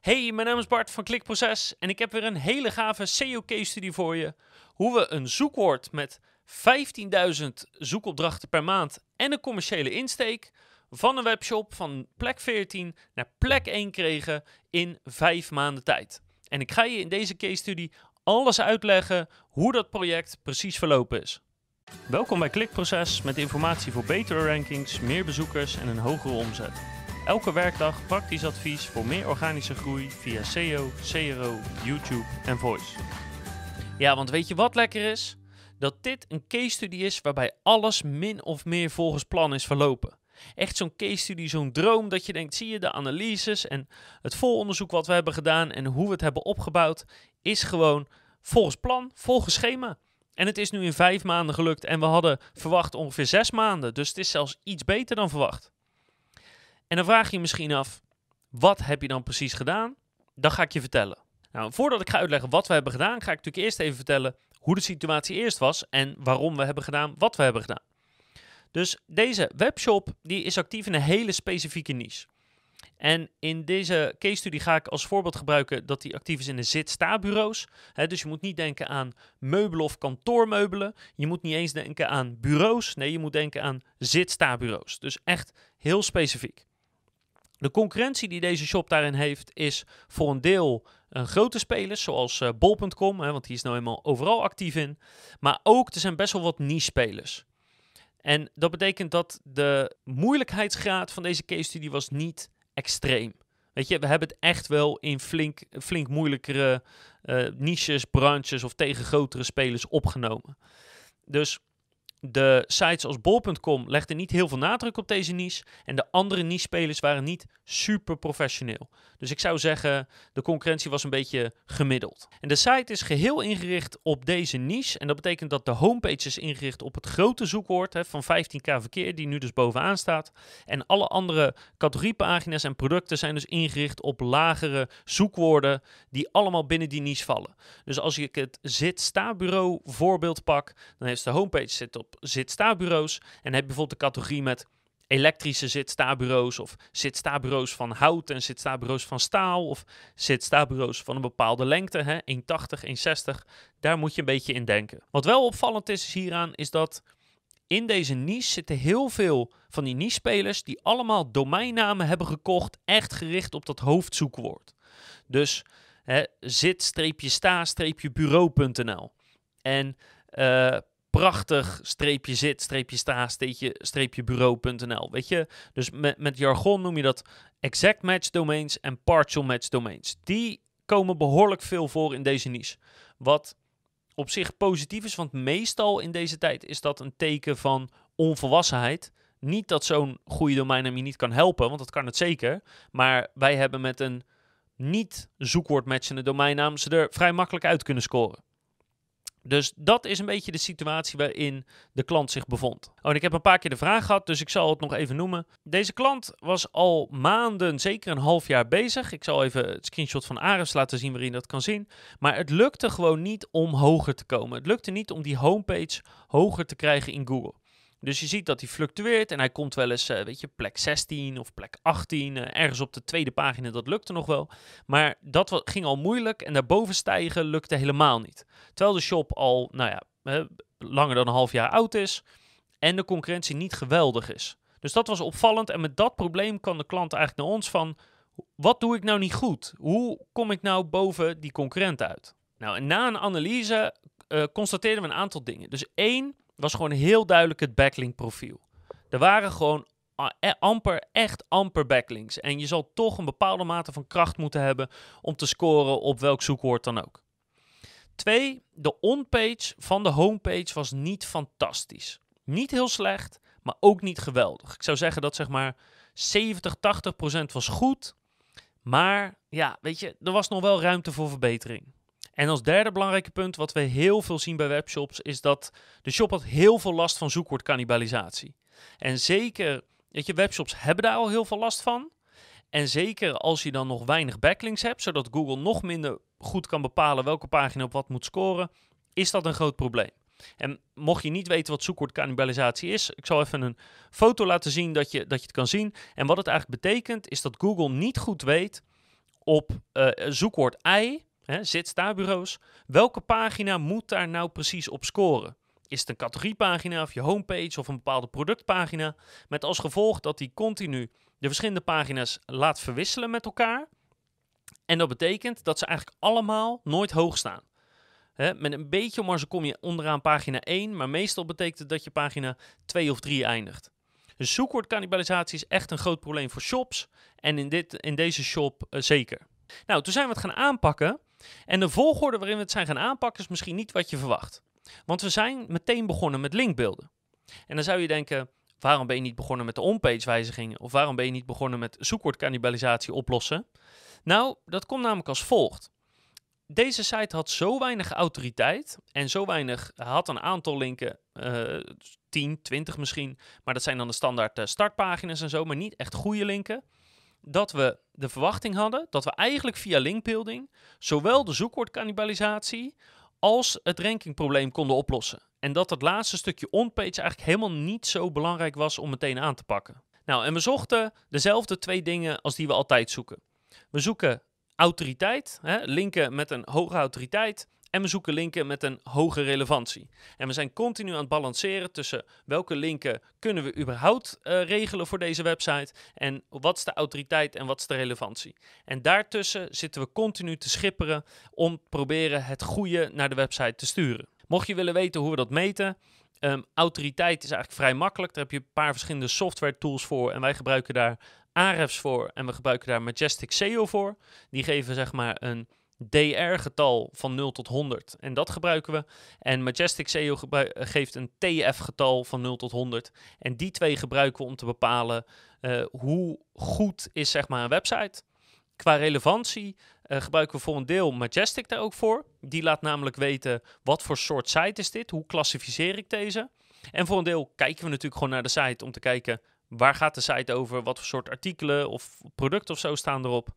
Hey, mijn naam is Bart van Klikproces en ik heb weer een hele gave SEO case studie voor je. Hoe we een zoekwoord met 15.000 zoekopdrachten per maand en een commerciële insteek van een webshop van plek 14 naar plek 1 kregen in 5 maanden tijd. En ik ga je in deze case studie alles uitleggen hoe dat project precies verlopen is. Welkom bij Klikproces met informatie voor betere rankings, meer bezoekers en een hogere omzet. Elke werkdag praktisch advies voor meer organische groei via SEO, CRO, YouTube en Voice. Ja, want weet je wat lekker is? Dat dit een case study is waarbij alles min of meer volgens plan is verlopen. Echt zo'n case study, zo'n droom dat je denkt, zie je de analyses en het volonderzoek wat we hebben gedaan en hoe we het hebben opgebouwd, is gewoon volgens plan, volgens schema. En het is nu in vijf maanden gelukt en we hadden verwacht ongeveer zes maanden. Dus het is zelfs iets beter dan verwacht. En dan vraag je je misschien af, wat heb je dan precies gedaan? Dat ga ik je vertellen. Nou, voordat ik ga uitleggen wat we hebben gedaan, ga ik natuurlijk eerst even vertellen hoe de situatie eerst was en waarom we hebben gedaan wat we hebben gedaan. Dus deze webshop die is actief in een hele specifieke niche. En in deze case study ga ik als voorbeeld gebruiken dat die actief is in de zit-sta-bureaus. dus je moet niet denken aan meubelen of kantoormeubelen. Je moet niet eens denken aan bureaus. Nee, je moet denken aan zit-sta-bureaus. Dus echt heel specifiek. De concurrentie die deze shop daarin heeft is voor een deel een grote spelers zoals uh, bol.com, want die is nou eenmaal overal actief in. Maar ook er zijn best wel wat niche spelers. En dat betekent dat de moeilijkheidsgraad van deze case study was niet extreem. Weet je, we hebben het echt wel in flink, flink moeilijkere uh, niches, branches of tegen grotere spelers opgenomen. Dus de sites als bol.com legden niet heel veel nadruk op deze niche. En de andere niche-spelers waren niet super professioneel. Dus ik zou zeggen, de concurrentie was een beetje gemiddeld. En de site is geheel ingericht op deze niche. En dat betekent dat de homepage is ingericht op het grote zoekwoord hè, van 15k verkeer, die nu dus bovenaan staat. En alle andere categoriepagina's en producten zijn dus ingericht op lagere zoekwoorden, die allemaal binnen die niche vallen. Dus als ik het zit-sta-bureau voorbeeld pak, dan heeft de homepage zit op zit-sta-bureaus. En heb je bijvoorbeeld de categorie met elektrische zit-sta-bureaus of zit-sta-bureaus van hout en zit-sta-bureaus van staal of zit-sta-bureaus van een bepaalde lengte, hè, 1,80, 1,60. Daar moet je een beetje in denken. Wat wel opvallend is hieraan, is dat in deze niche zitten heel veel van die niche-spelers die allemaal domeinnamen hebben gekocht, echt gericht op dat hoofdzoekwoord. Dus zit-sta-bureau.nl en uh, prachtig streepje zit, streepje sta, streepje, bureau.nl. Weet je, dus met, jargon noem je dat exact match domains en partial match domains. Die komen behoorlijk veel voor in deze niche. Wat op zich positief is, want meestal in deze tijd is dat een teken van onvolwassenheid. Niet dat zo'n goede domeinnaam je niet kan helpen, want dat kan het zeker. Maar wij hebben met een niet zoekwoordmatchende domeinnaam ze er vrij makkelijk uit kunnen scoren. Dus dat is een beetje de situatie waarin de klant zich bevond. Oh, en ik heb een paar keer de vraag gehad, dus ik zal het nog even noemen. Deze klant was al maanden, zeker een half jaar bezig. Ik zal even het screenshot van Ares laten zien waarin dat kan zien. Maar het lukte gewoon niet om hoger te komen. Het lukte niet om die homepage hoger te krijgen in Google. Dus je ziet dat hij fluctueert en hij komt wel eens, uh, weet je, plek 16 of plek 18, uh, eh, ergens op de tweede pagina, dat lukte nog wel. Maar dat ging al moeilijk en daarboven stijgen lukte helemaal niet. Terwijl de shop al, nou ja, langer dan een half jaar oud is en de concurrentie niet geweldig is. Dus dat was opvallend en met dat probleem kwam de klant eigenlijk naar ons van, wat doe ik nou niet goed? Hoe kom ik nou boven die concurrent uit? Nou, en na een analyse constateerden we een aantal dingen. Dus één, was gewoon heel duidelijk het backlink profiel. Er waren gewoon e, amper, echt amper backlinks. En je zal toch een bepaalde mate van kracht moeten hebben om te scoren op welk zoekwoord dan ook. Twee, de onpage van de homepage was niet fantastisch. Niet heel slecht, maar ook niet geweldig. Ik zou zeggen dat zeg maar 70, 80 procent was goed. Maar ja, weet je, er was nog wel ruimte voor verbetering. En als derde belangrijke punt, wat we heel veel zien bij webshops, is dat de shop had heel veel last van zoekwoordcannibalisatie. En zeker, weet je, webshops hebben daar al heel veel last van. En zeker als je dan nog weinig backlinks hebt, zodat Google nog minder goed kan bepalen welke pagina op wat moet scoren, is dat een groot probleem. En mocht je niet weten wat zoekwoordcannibalisatie is, ik zal even een foto laten zien dat je, dat je het kan zien. En wat het eigenlijk betekent, is dat Google niet goed weet op uh, zoekwoord ei, hè, zit-sta-bureaus. Welke pagina moet daar nou precies op scoren? Is het een categoriepagina of je homepage of een bepaalde productpagina? Met als gevolg dat die continu de verschillende pagina's laat verwisselen met elkaar. En dat betekent dat ze eigenlijk allemaal nooit hoog staan. met een beetje marge kom je onderaan pagina 1, maar meestal betekent het dat je pagina 2 of 3 eindigt. Dus zoekwoordcannibalisatie is echt een groot probleem voor shops en in, dit, in deze shop uh, zeker. Nou, toen zijn we het gaan aanpakken en de volgorde waarin we het zijn gaan aanpakken is misschien niet wat je verwacht. Want we zijn meteen begonnen met linkbeelden. En dan zou je denken, waarom ben je niet begonnen met de onpage wijzigingen? Of waarom ben je niet begonnen met zoekwoordcannibalisatie oplossen? Nou, dat komt namelijk als volgt. Deze site had zo weinig autoriteit en zo weinig, had een aantal linken, uh, 10, 20 misschien, maar dat zijn dan de standaard uh, startpagina's en zo, maar niet echt goede linken, dat we de verwachting hadden dat we eigenlijk via linkbuilding zowel de zoekwoordcannibalisatie als het rankingprobleem konden oplossen. En dat het laatste stukje onpage eigenlijk helemaal niet zo belangrijk was om meteen aan te pakken. Nou, en we zochten dezelfde twee dingen als die we altijd zoeken. We zoeken autoriteit, hè, linken met een hoge autoriteit. En we zoeken linken met een hoge relevantie. En we zijn continu aan het balanceren tussen welke linken kunnen we überhaupt uh, regelen voor deze website. En wat is de autoriteit en wat is de relevantie. En daartussen zitten we continu te schipperen om proberen het goede naar de website te sturen. Mocht je willen weten hoe we dat meten, um, autoriteit is eigenlijk vrij makkelijk. Daar heb je een paar verschillende software tools voor. En wij gebruiken daar Ahrefs voor en we gebruiken daar Majestic SEO voor. Die geven zeg maar een DR-getal van 0 tot 100 en dat gebruiken we. En Majestic SEO geeft een TF-getal van 0 tot 100 en die twee gebruiken we om te bepalen uh, hoe goed is zeg maar een website. Qua relevantie uh, gebruiken we voor een deel Majestic daar ook voor. Die laat namelijk weten wat voor soort site is dit, hoe klassificeer ik deze. En voor een deel kijken we natuurlijk gewoon naar de site om te kijken Waar gaat de site over? Wat voor soort artikelen of producten of zo staan erop?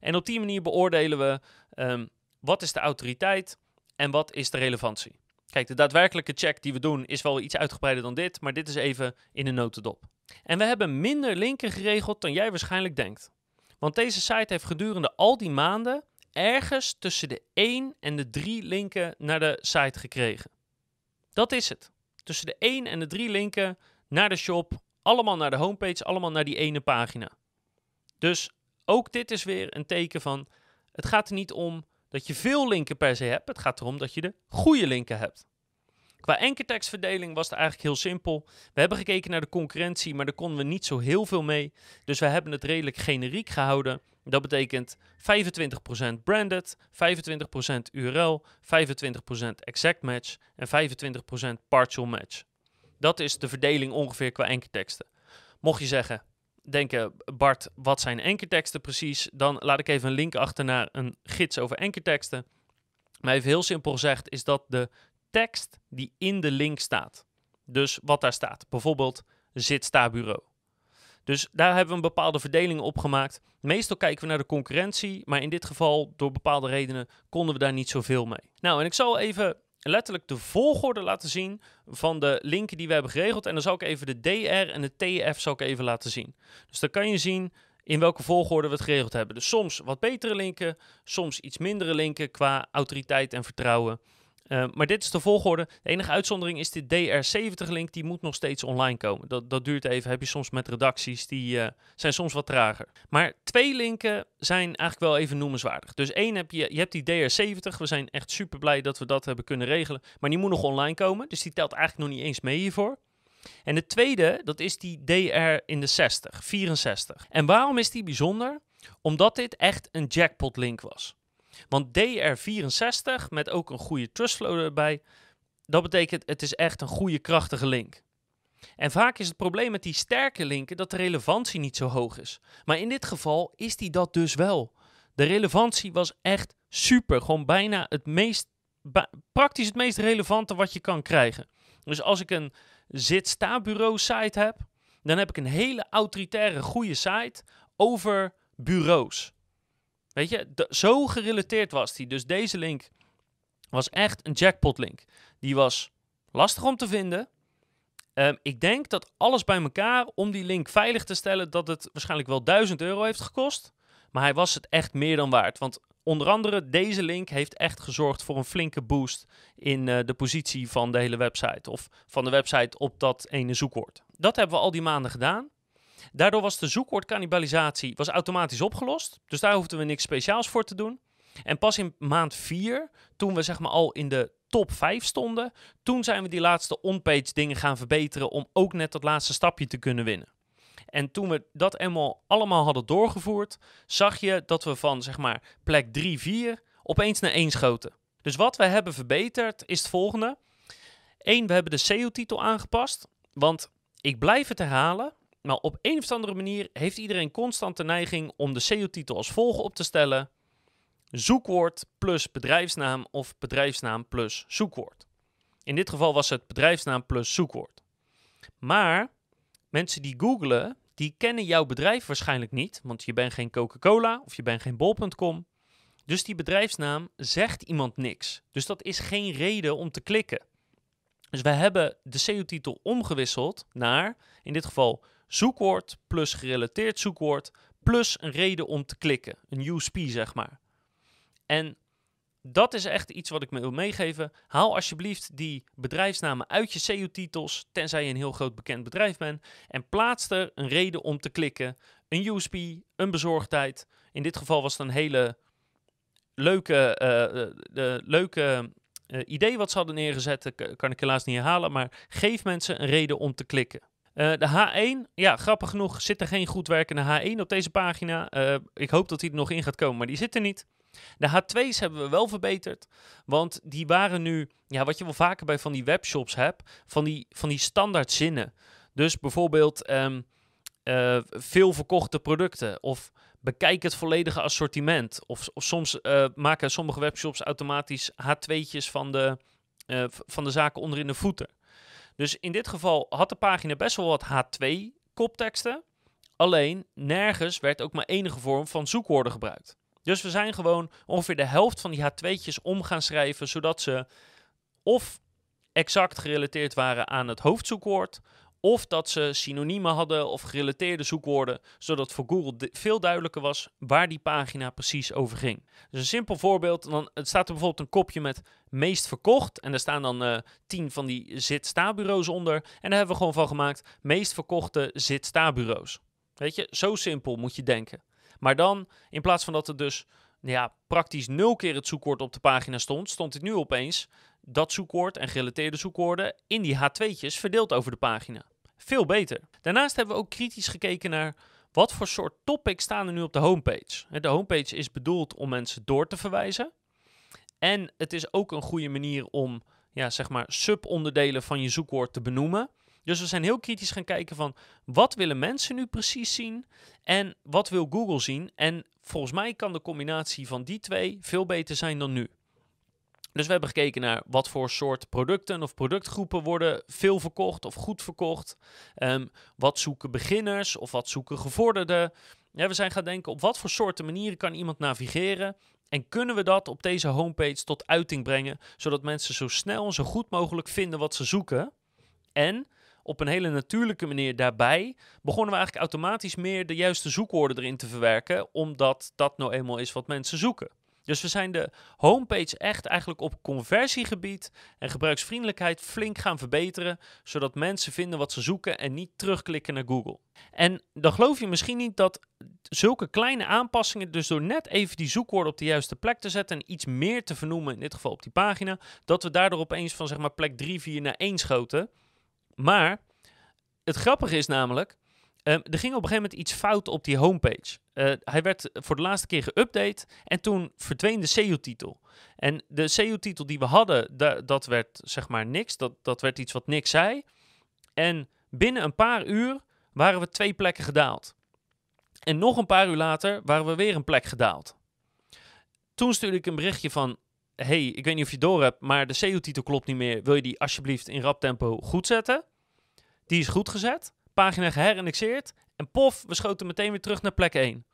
En op die manier beoordelen we um, wat is de autoriteit en wat is de relevantie. Kijk, de daadwerkelijke check die we doen is wel iets uitgebreider dan dit, maar dit is even in een notendop. En we hebben minder linken geregeld dan jij waarschijnlijk denkt. Want deze site heeft gedurende al die maanden ergens tussen de 1 en de 3 linken naar de site gekregen. Dat is het. Tussen de 1 en de 3 linken naar de shop allemaal naar de homepage, allemaal naar die ene pagina. Dus ook dit is weer een teken van, het gaat er niet om dat je veel linken per se hebt. Het gaat erom dat je de goede linken hebt. Qua enkertekstverdeling was het eigenlijk heel simpel. We hebben gekeken naar de concurrentie, maar daar konden we niet zo heel veel mee. Dus we hebben het redelijk generiek gehouden. Dat betekent 25% branded, 25% URL, 25% exact match en 25% partial match. Dat is de verdeling ongeveer qua enkerteksten. Mocht je zeggen, denken, Bart, wat zijn enkerteksten precies? Dan laat ik even een link achter naar een gids over enkerteksten. Maar even heel simpel gezegd is dat de tekst die in de link staat. Dus wat daar staat. Bijvoorbeeld zit sta bureau. Dus daar hebben we een bepaalde verdeling op gemaakt. Meestal kijken we naar de concurrentie, maar in dit geval door bepaalde redenen konden we daar niet zoveel mee. Nou, en ik zal even letterlijk de volgorde laten zien van de linken die we hebben geregeld. En dan zal ik even de DR en de TF zal ik even laten zien. Dus dan kan je zien in welke volgorde we het geregeld hebben. Dus soms wat betere linken, soms iets mindere linken qua autoriteit en vertrouwen. Uh, maar dit is de volgorde. De enige uitzondering is de DR70-link. Die moet nog steeds online komen. Dat, dat duurt even. Heb je soms met redacties. Die uh, zijn soms wat trager. Maar twee linken zijn eigenlijk wel even noemenswaardig. Dus één heb je, je hebt die DR70. We zijn echt super blij dat we dat hebben kunnen regelen. Maar die moet nog online komen. Dus die telt eigenlijk nog niet eens mee hiervoor. En de tweede, dat is die DR in de 60, 64. En waarom is die bijzonder? Omdat dit echt een jackpot link was. Want DR64 met ook een goede trustflow erbij, dat betekent het is echt een goede krachtige link. En vaak is het probleem met die sterke linken dat de relevantie niet zo hoog is. Maar in dit geval is die dat dus wel. De relevantie was echt super. Gewoon bijna het meest, praktisch het meest relevante wat je kan krijgen. Dus als ik een zit-sta-bureau site heb, dan heb ik een hele autoritaire goede site over bureaus. Weet je, zo gerelateerd was die. Dus deze link was echt een jackpot link. Die was lastig om te vinden. Ehm, ik denk dat alles bij elkaar om die link veilig te stellen, dat het waarschijnlijk wel 1000 euro heeft gekost. Maar hij was het echt meer dan waard. Want onder andere deze link heeft echt gezorgd voor een flinke boost in uh, de positie van de hele website. Of van de website op dat ene zoekwoord. Dat hebben we al die maanden gedaan. Daardoor was de zoekwoordcannibalisatie was automatisch opgelost. Dus daar hoefden we niks speciaals voor te doen. En pas in maand 4, toen we zeg maar al in de top 5 stonden, toen zijn we die laatste on-page dingen gaan verbeteren om ook net dat laatste stapje te kunnen winnen. En toen we dat eenmaal allemaal hadden doorgevoerd, zag je dat we van zeg maar plek 3, 4 opeens naar 1 schoten. Dus wat we hebben verbeterd is het volgende. Eén, we hebben de SEO-titel aangepast. Want ik blijf het herhalen, maar op een of andere manier heeft iedereen constant de neiging om de SEO-titel als volgt op te stellen zoekwoord plus bedrijfsnaam of bedrijfsnaam plus zoekwoord. In dit geval was het bedrijfsnaam plus zoekwoord. Maar mensen die googlen, die kennen jouw bedrijf waarschijnlijk niet, want je bent geen Coca-Cola of je bent geen bol.com. Dus die bedrijfsnaam zegt iemand niks. Dus dat is geen reden om te klikken. Dus we hebben de SEO-titel omgewisseld naar, in dit geval, zoekwoord plus gerelateerd zoekwoord plus een reden om te klikken. Een USP, zeg maar. En dat is echt iets wat ik me wil meegeven. Haal alsjeblieft die bedrijfsnamen uit je SEO-titels, tenzij je een heel groot bekend bedrijf bent, en plaats er een reden om te klikken. Een USP, een bezorgdheid. In dit geval was het een hele leuke, uh, de, leuke uh, idee wat ze hadden neergezet. kan ik helaas niet herhalen, maar geef mensen een reden om te klikken. Uh, de H1, ja, grappig genoeg zit er geen goed werkende H1 op deze pagina. ik hoop dat die er nog in gaat komen, maar die zit er niet. De H2's hebben we wel verbeterd, want die waren nu, ja, wat je wel vaker bij van die webshops hebt, van die, van die standaard zinnen. Dus bijvoorbeeld um, uh, veel verkochte producten of bekijk het volledige assortiment. Of, of soms maken sommige webshops automatisch H2'tjes van de, van de zaken onderin de voeten. Dus in dit geval had de pagina best wel wat H2 kopteksten. Alleen nergens werd ook maar enige vorm van zoekwoorden gebruikt. Dus we zijn gewoon ongeveer de helft van die H2'tjes om gaan schrijven, zodat ze of exact gerelateerd waren aan het hoofdzoekwoord, of dat ze synoniemen hadden of gerelateerde zoekwoorden, zodat voor Google veel duidelijker was waar die pagina precies over ging. Dus een simpel voorbeeld, dan het staat er bijvoorbeeld een kopje met meest verkocht en er staan dan uh, tien van die zit-sta-bureaus onder en daar hebben we gewoon van gemaakt meest verkochte zit-sta-bureaus. Weet je, zo simpel moet je denken. Maar dan, in plaats van dat er dus ja, praktisch nul keer het zoekwoord op de pagina stond, stond het nu opeens dat zoekwoord en gerelateerde zoekwoorden in die H2'tjes verdeeld over de pagina. Veel beter. Daarnaast hebben we ook kritisch gekeken naar wat voor soort topics staan er nu op de homepage. De homepage is bedoeld om mensen door te verwijzen. En het is ook een goede manier om ja, zeg maar subonderdelen van je zoekwoord te benoemen. Dus we zijn heel kritisch gaan kijken van wat willen mensen nu precies zien en wat wil Google zien. En volgens mij kan de combinatie van die twee veel beter zijn dan nu. Dus we hebben gekeken naar wat voor soort producten of productgroepen worden veel verkocht of goed verkocht. Um, wat zoeken beginners of wat zoeken gevorderden. Ja, we zijn gaan denken op wat voor soorten manieren kan iemand navigeren. En kunnen we dat op deze homepage tot uiting brengen, zodat mensen zo snel en zo goed mogelijk vinden wat ze zoeken. En op een hele natuurlijke manier daarbij, begonnen we eigenlijk automatisch meer de juiste zoekwoorden erin te verwerken, omdat dat nou eenmaal is wat mensen zoeken. Dus we zijn de homepage echt eigenlijk op conversiegebied en gebruiksvriendelijkheid flink gaan verbeteren, zodat mensen vinden wat ze zoeken en niet terugklikken naar Google. En dan geloof je misschien niet dat zulke kleine aanpassingen, dus door net even die zoekwoorden op de juiste plek te zetten en iets meer te vernoemen, in dit geval op die pagina, dat we daardoor opeens van zeg maar plek 3, 4 naar 1 schoten. Maar het grappige is namelijk, um, er ging op een gegeven moment iets fout op die homepage. Uh, hij werd voor de laatste keer geüpdate en toen verdween de SEO-titel. En de SEO-titel die we hadden, dat werd zeg maar niks. Dat, dat werd iets wat niks zei. En binnen een paar uur waren we twee plekken gedaald. En nog een paar uur later waren we weer een plek gedaald. Toen stuurde ik een berichtje van: hey, ik weet niet of je door hebt, maar de SEO-titel klopt niet meer. Wil je die alsjeblieft in rap tempo goed zetten? Die is goed gezet. Pagina geherindexeerd. En pof, we schoten meteen weer terug naar plek 1.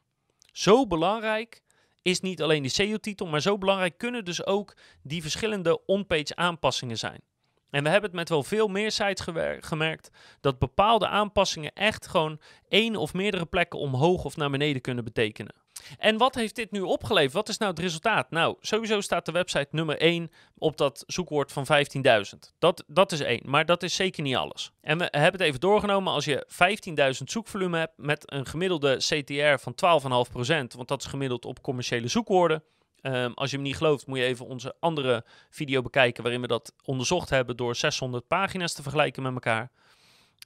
Zo belangrijk is niet alleen die SEO-titel, maar zo belangrijk kunnen dus ook die verschillende on-page aanpassingen zijn. En we hebben het met wel veel meer sites gemerkt dat bepaalde aanpassingen echt gewoon één of meerdere plekken omhoog of naar beneden kunnen betekenen. En wat heeft dit nu opgeleverd? Wat is nou het resultaat? Nou, sowieso staat de website nummer 1 op dat zoekwoord van 15.000. Dat, dat is één, maar dat is zeker niet alles. En we hebben het even doorgenomen. Als je 15.000 zoekvolume hebt met een gemiddelde CTR van 12,5%, want dat is gemiddeld op commerciële zoekwoorden. Ehm, als je me niet gelooft, moet je even onze andere video bekijken waarin we dat onderzocht hebben door 600 pagina's te vergelijken met elkaar.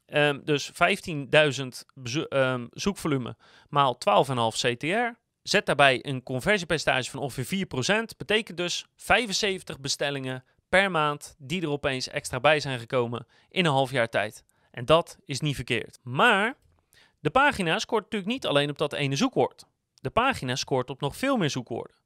Um, dus 15.000 um, zoekvolume maal 12,5 CTR. Zet daarbij een conversiepercentage van ongeveer 4%. Betekent dus 75 bestellingen per maand die er opeens extra bij zijn gekomen in een half jaar tijd. En dat is niet verkeerd. Maar de pagina scoort natuurlijk niet alleen op dat ene zoekwoord. De pagina scoort op nog veel meer zoekwoorden.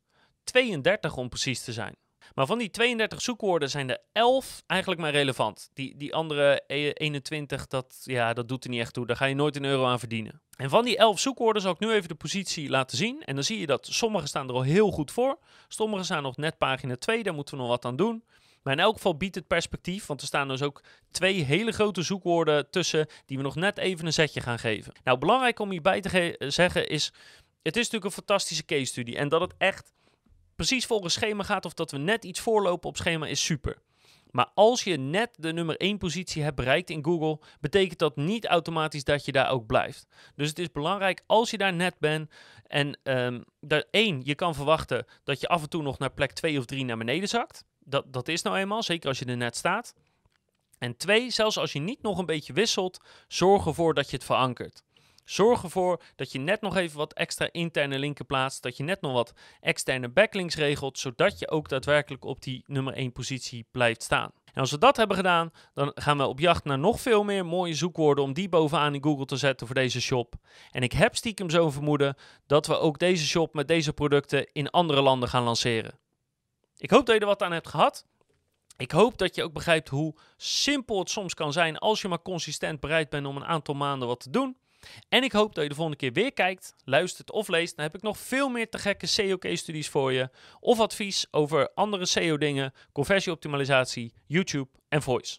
32 om precies te zijn. Maar van die 32 zoekwoorden zijn er 11 eigenlijk maar relevant. Die, die andere 21, dat, ja, dat doet er niet echt toe. Daar ga je nooit een euro aan verdienen. En van die 11 zoekwoorden zal ik nu even de positie laten zien. En dan zie je dat sommige staan er al heel goed voor. Sommige staan nog net pagina 2, daar moeten we nog wat aan doen. Maar in elk geval biedt het perspectief, want er staan dus ook twee hele grote zoekwoorden tussen die we nog net even een zetje gaan geven. Nou, belangrijk om hierbij te zeggen is, het is natuurlijk een fantastische case studie en dat het echt precies volgens schema gaat of dat we net iets voorlopen op schema is super. Maar als je net de nummer 1 positie hebt bereikt in Google, betekent dat niet automatisch dat je daar ook blijft. Dus het is belangrijk als je daar net bent en um, dat één, je kan verwachten dat je af en toe nog naar plek 2 of 3 naar beneden zakt. Dat, dat is nou eenmaal, zeker als je er net staat. En twee, zelfs als je niet nog een beetje wisselt, zorg ervoor dat je het verankert. Zorg ervoor dat je net nog even wat extra interne linken plaatst. Dat je net nog wat externe backlinks regelt. Zodat je ook daadwerkelijk op die nummer 1 positie blijft staan. En als we dat hebben gedaan, dan gaan we op jacht naar nog veel meer mooie zoekwoorden om die bovenaan in Google te zetten voor deze shop. En ik heb stiekem zo'n vermoeden dat we ook deze shop met deze producten in andere landen gaan lanceren. Ik hoop dat je er wat aan hebt gehad. Ik hoop dat je ook begrijpt hoe simpel het soms kan zijn als je maar consistent bereid bent om een aantal maanden wat te doen. En ik hoop dat je de volgende keer weer kijkt, luistert of leest. Dan heb ik nog veel meer te gekke SEO-case-studies voor je. Of advies over andere SEO-dingen, conversieoptimalisatie, YouTube en voice.